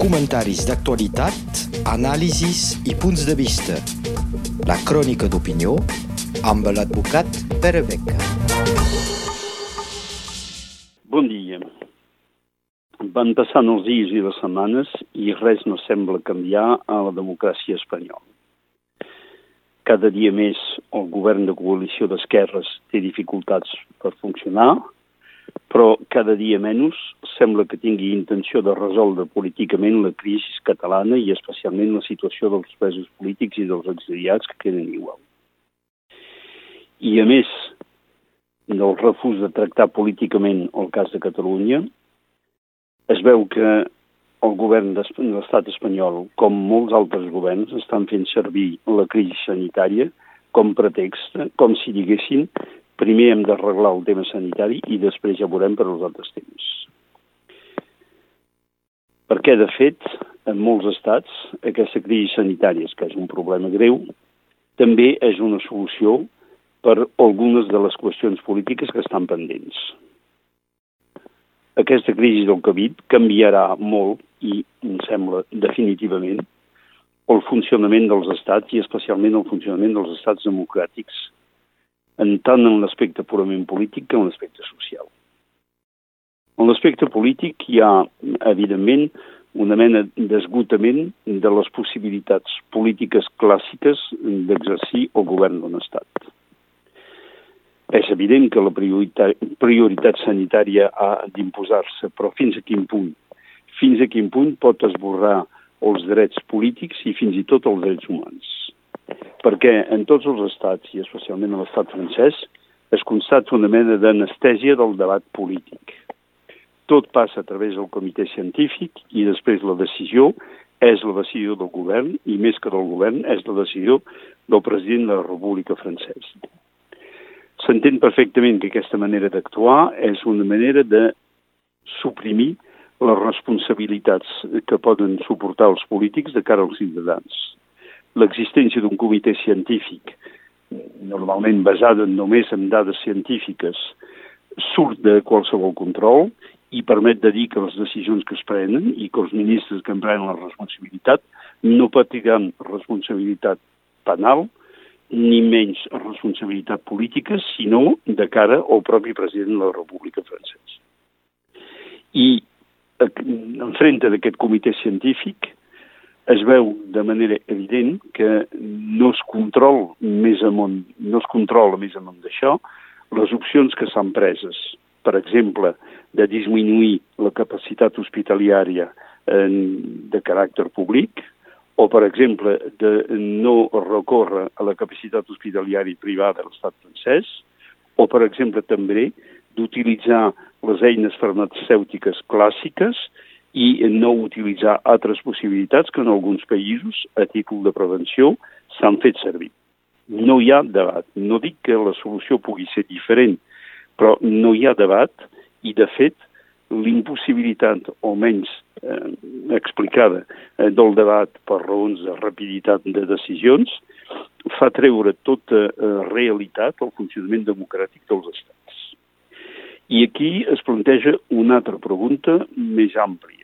comentaris d'actualitat, anàlisis i punts de vista. La crònica d'opinió amb l'advocat Pere Beca. Bon dia. Van passant els dies i les setmanes i res no sembla canviar a la democràcia espanyola. Cada dia més el govern de coalició d'esquerres té dificultats per funcionar, però cada dia menys sembla que tingui intenció de resoldre políticament la crisi catalana i especialment la situació dels presos polítics i dels exiliats que queden igual. I a més del refús de tractar políticament el cas de Catalunya, es veu que el govern de l'estat espanyol, com molts altres governs, estan fent servir la crisi sanitària com pretext, com si diguessin primer hem d'arreglar el tema sanitari i després ja veurem per als altres temes. Perquè, de fet, en molts estats, aquesta crisi sanitària, que és un problema greu, també és una solució per algunes de les qüestions polítiques que estan pendents. Aquesta crisi del Covid canviarà molt i, em sembla, definitivament, el funcionament dels estats i especialment el funcionament dels estats democràtics en tant en l'aspecte purament polític que en l'aspecte social. En l'aspecte polític hi ha, evidentment, una mena d'esgotament de les possibilitats polítiques clàssiques d'exercir el govern d'un estat. És evident que la prioritat, prioritat sanitària ha d'imposar-se, però fins a quin punt? Fins a quin punt pot esborrar els drets polítics i fins i tot els drets humans? Perquè en tots els estats, i especialment en l'estat francès, es constata una mena d'anestèsia del debat polític. Tot passa a través del comitè científic i després la decisió és la decisió del govern i més que del govern és la decisió del president de la República Francesa. S'entén perfectament que aquesta manera d'actuar és una manera de suprimir les responsabilitats que poden suportar els polítics de cara als ciutadans l'existència d'un comitè científic, normalment basada només en dades científiques, surt de qualsevol control i permet de dir que les decisions que es prenen i que els ministres que en prenen la responsabilitat no patiran responsabilitat penal ni menys responsabilitat política, sinó de cara al propi president de la República Francesa. I eh, enfrente d'aquest comitè científic es veu de manera evident que no es control més amunt, no es controla més amunt d'això les opcions que s'han preses. Per exemple, de disminuir la capacitat hospitaliària de caràcter públic, o, per exemple, de no recórrer a la capacitat hospitaliària privada de l'estat francès, o, per exemple, també d'utilitzar les eines farmacèutiques clàssiques i no utilitzar altres possibilitats que en alguns països, a títol de prevenció, s'han fet servir. No hi ha debat. No dic que la solució pugui ser diferent, però no hi ha debat i, de fet, l'impossibilitat, o menys eh, explicada, eh, del debat per raons de rapiditat de decisions, fa treure tota eh, realitat al funcionament democràtic dels estats. I aquí es planteja una altra pregunta més àmplia.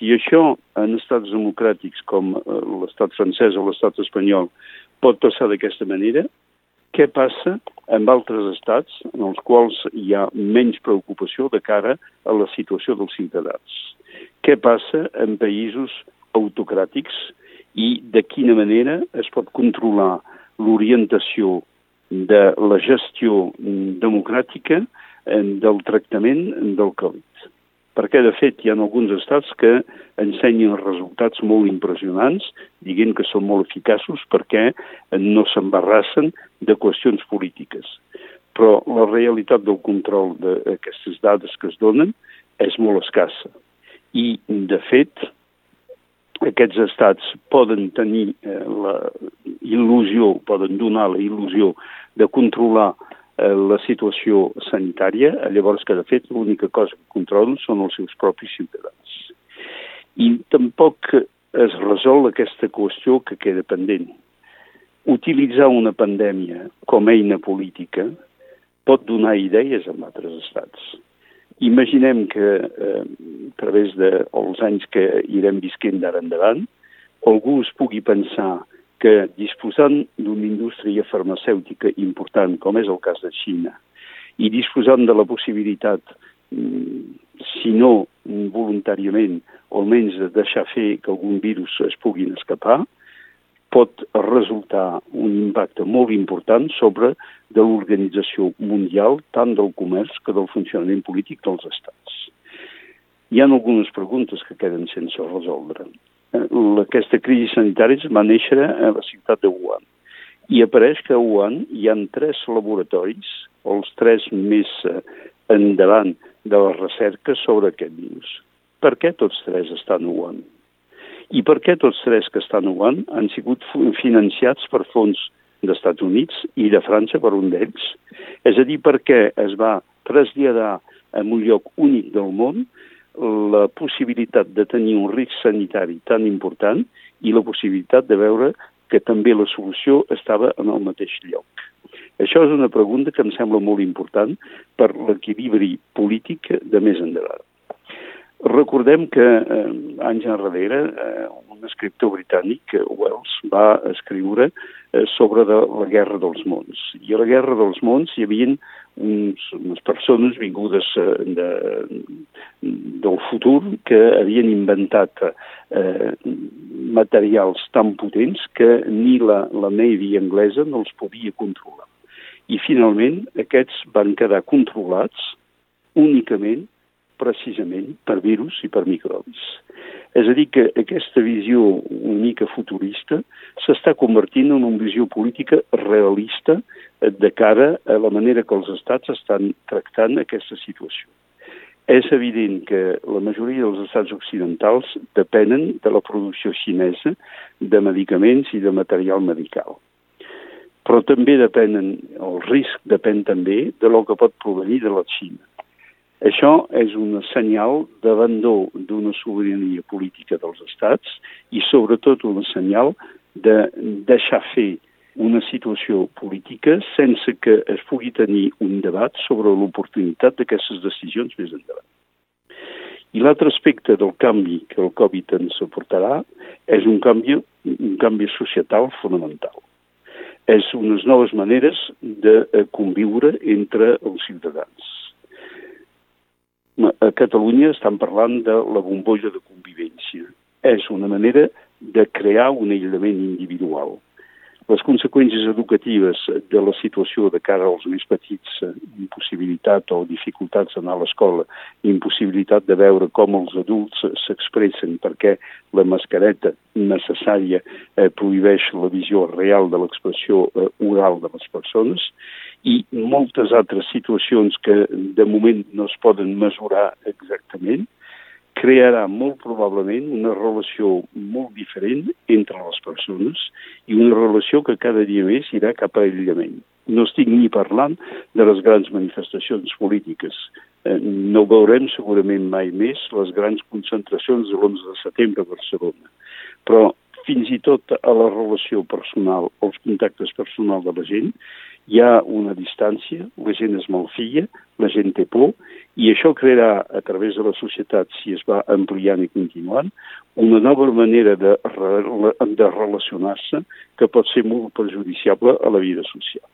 Si això en estats democràtics com eh, l'estat francès o l'estat espanyol pot passar d'aquesta manera, què passa amb altres estats en els quals hi ha menys preocupació de cara a la situació dels ciutadans? Què passa en països autocràtics i de quina manera es pot controlar l'orientació de la gestió democràtica del tractament del Covid. Perquè, de fet, hi ha alguns estats que ensenyen resultats molt impressionants, dient que són molt eficaços perquè no s'embarrassen de qüestions polítiques. Però la realitat del control d'aquestes dades que es donen és molt escassa. I, de fet, aquests estats poden tenir eh, la il·lusió, poden donar la il·lusió de controlar la situació sanitària, llavors que de fet l'única cosa que controlen són els seus propis ciutadans. I tampoc es resol aquesta qüestió que queda pendent. Utilitzar una pandèmia com a eina política pot donar idees a altres estats. Imaginem que eh, a través dels anys que irem visquent d'ara endavant, algú es pugui pensar que disposant d'una indústria farmacèutica important, com és el cas de Xina, i disposant de la possibilitat, mm, si no voluntàriament, o almenys de deixar fer que algun virus es puguin escapar, pot resultar un impacte molt important sobre de l'organització mundial, tant del comerç que del funcionament polític dels estats. Hi ha algunes preguntes que queden sense resoldre. Eh, aquesta crisi sanitària va néixer a la ciutat de Wuhan i apareix que a Wuhan hi han tres laboratoris, els tres més eh, endavant de la recerca sobre aquest virus. Per què tots tres estan a Wuhan? I per què tots tres que estan a Wuhan han sigut financiats per fons d'Estats Units i de França per un d'ells? És a dir, per què es va traslladar a un lloc únic del món la possibilitat de tenir un risc sanitari tan important i la possibilitat de veure que també la solució estava en el mateix lloc. Això és una pregunta que em sembla molt important per l'equilibri polític de més endavant. Recordem que eh, anys enrere eh, un escriptor britànic, Wells, va escriure eh, sobre de la Guerra dels Mons. I a la Guerra dels Mons hi havia uns, unes persones vingudes eh, de, del futur que havien inventat eh, materials tan potents que ni la, la Navy anglesa no els podia controlar. I finalment aquests van quedar controlats únicament precisament per virus i per microbis. És a dir, que aquesta visió una mica futurista s'està convertint en una visió política realista de cara a la manera que els estats estan tractant aquesta situació. És evident que la majoria dels estats occidentals depenen de la producció xinesa de medicaments i de material medical. Però també depenen, el risc depèn també de lo que pot provenir de la Xina. Això és un senyal d'abandó d'una sobirania política dels estats i sobretot un senyal de deixar fer una situació política sense que es pugui tenir un debat sobre l'oportunitat d'aquestes decisions més endavant. I l'altre aspecte del canvi que el Covid ens aportarà és un canvi, un canvi societal fonamental. És unes noves maneres de conviure entre els ciutadans a Catalunya estan parlant de la bombolla de convivència. És una manera de crear un aïllament individual. Les conseqüències educatives de la situació de cara als més petits, impossibilitat o dificultats d'anar a l'escola, impossibilitat de veure com els adults s'expressen perquè la mascareta necessària eh, prohibeix la visió real de l'expressió eh, oral de les persones, i moltes altres situacions que de moment no es poden mesurar exactament, crearà molt probablement una relació molt diferent entre les persones i una relació que cada dia més irà cap a aïllament. No estic ni parlant de les grans manifestacions polítiques. Eh, no veurem segurament mai més les grans concentracions de l'11 de setembre a Barcelona. Però fins i tot a la relació personal, als contactes personals de la gent, hi ha una distància, la gent es malfia, la gent té por, i això crearà, a través de la societat, si es va ampliant i continuant, una nova manera de, de relacionar-se que pot ser molt perjudiciable a la vida social.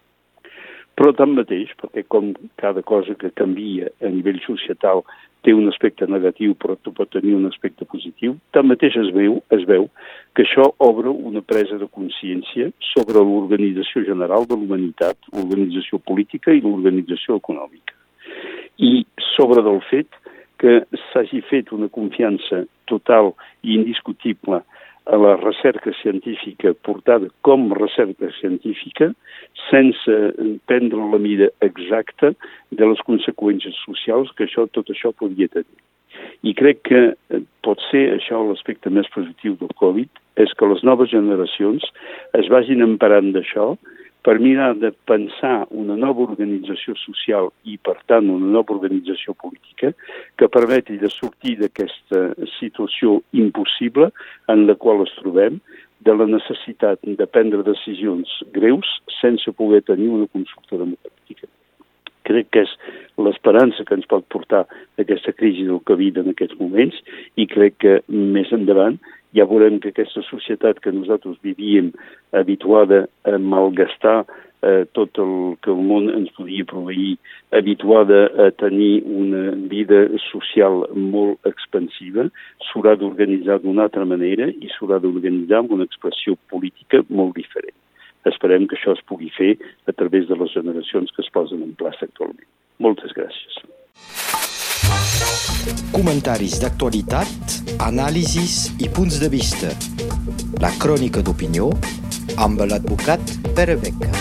Però tanmateix, perquè com cada cosa que canvia a nivell societal té un aspecte negatiu però pot tenir un aspecte positiu, tanmateix es veu, es veu que això obre una presa de consciència sobre l'organització general de l'humanitat, l'organització política i l'organització econòmica. I sobre del fet que s'hagi fet una confiança total i indiscutible a la recerca científica portada com recerca científica sense prendre la mida exacta de les conseqüències socials que això, tot això podria tenir. I crec que pot ser això l'aspecte més positiu del Covid, és que les noves generacions es vagin emparant d'això per mirar de pensar una nova organització social i, per tant, una nova organització política que permeti de sortir d'aquesta situació impossible en la qual es trobem, de la necessitat de prendre decisions greus sense poder tenir una consulta democràtica. crec que és l'esperança que ens pot portar aquesta crisi del Covid en aquests moments i crec que més endavant ja veurem que aquesta societat que nosaltres vivíem habituada a malgastar eh, tot el que el món ens podia proveir, habituada a tenir una vida social molt expansiva, s'haurà d'organitzar d'una altra manera i s'haurà d'organitzar amb una expressió política molt diferent. Esperem que això es pugui fer a través de les generacions que es posen en plaça actualment. Moltes gràcies. Comentaris d'actualitat, anàlisis i punts de vista. La crònica d'opinió amb l'advocat Pere Beca.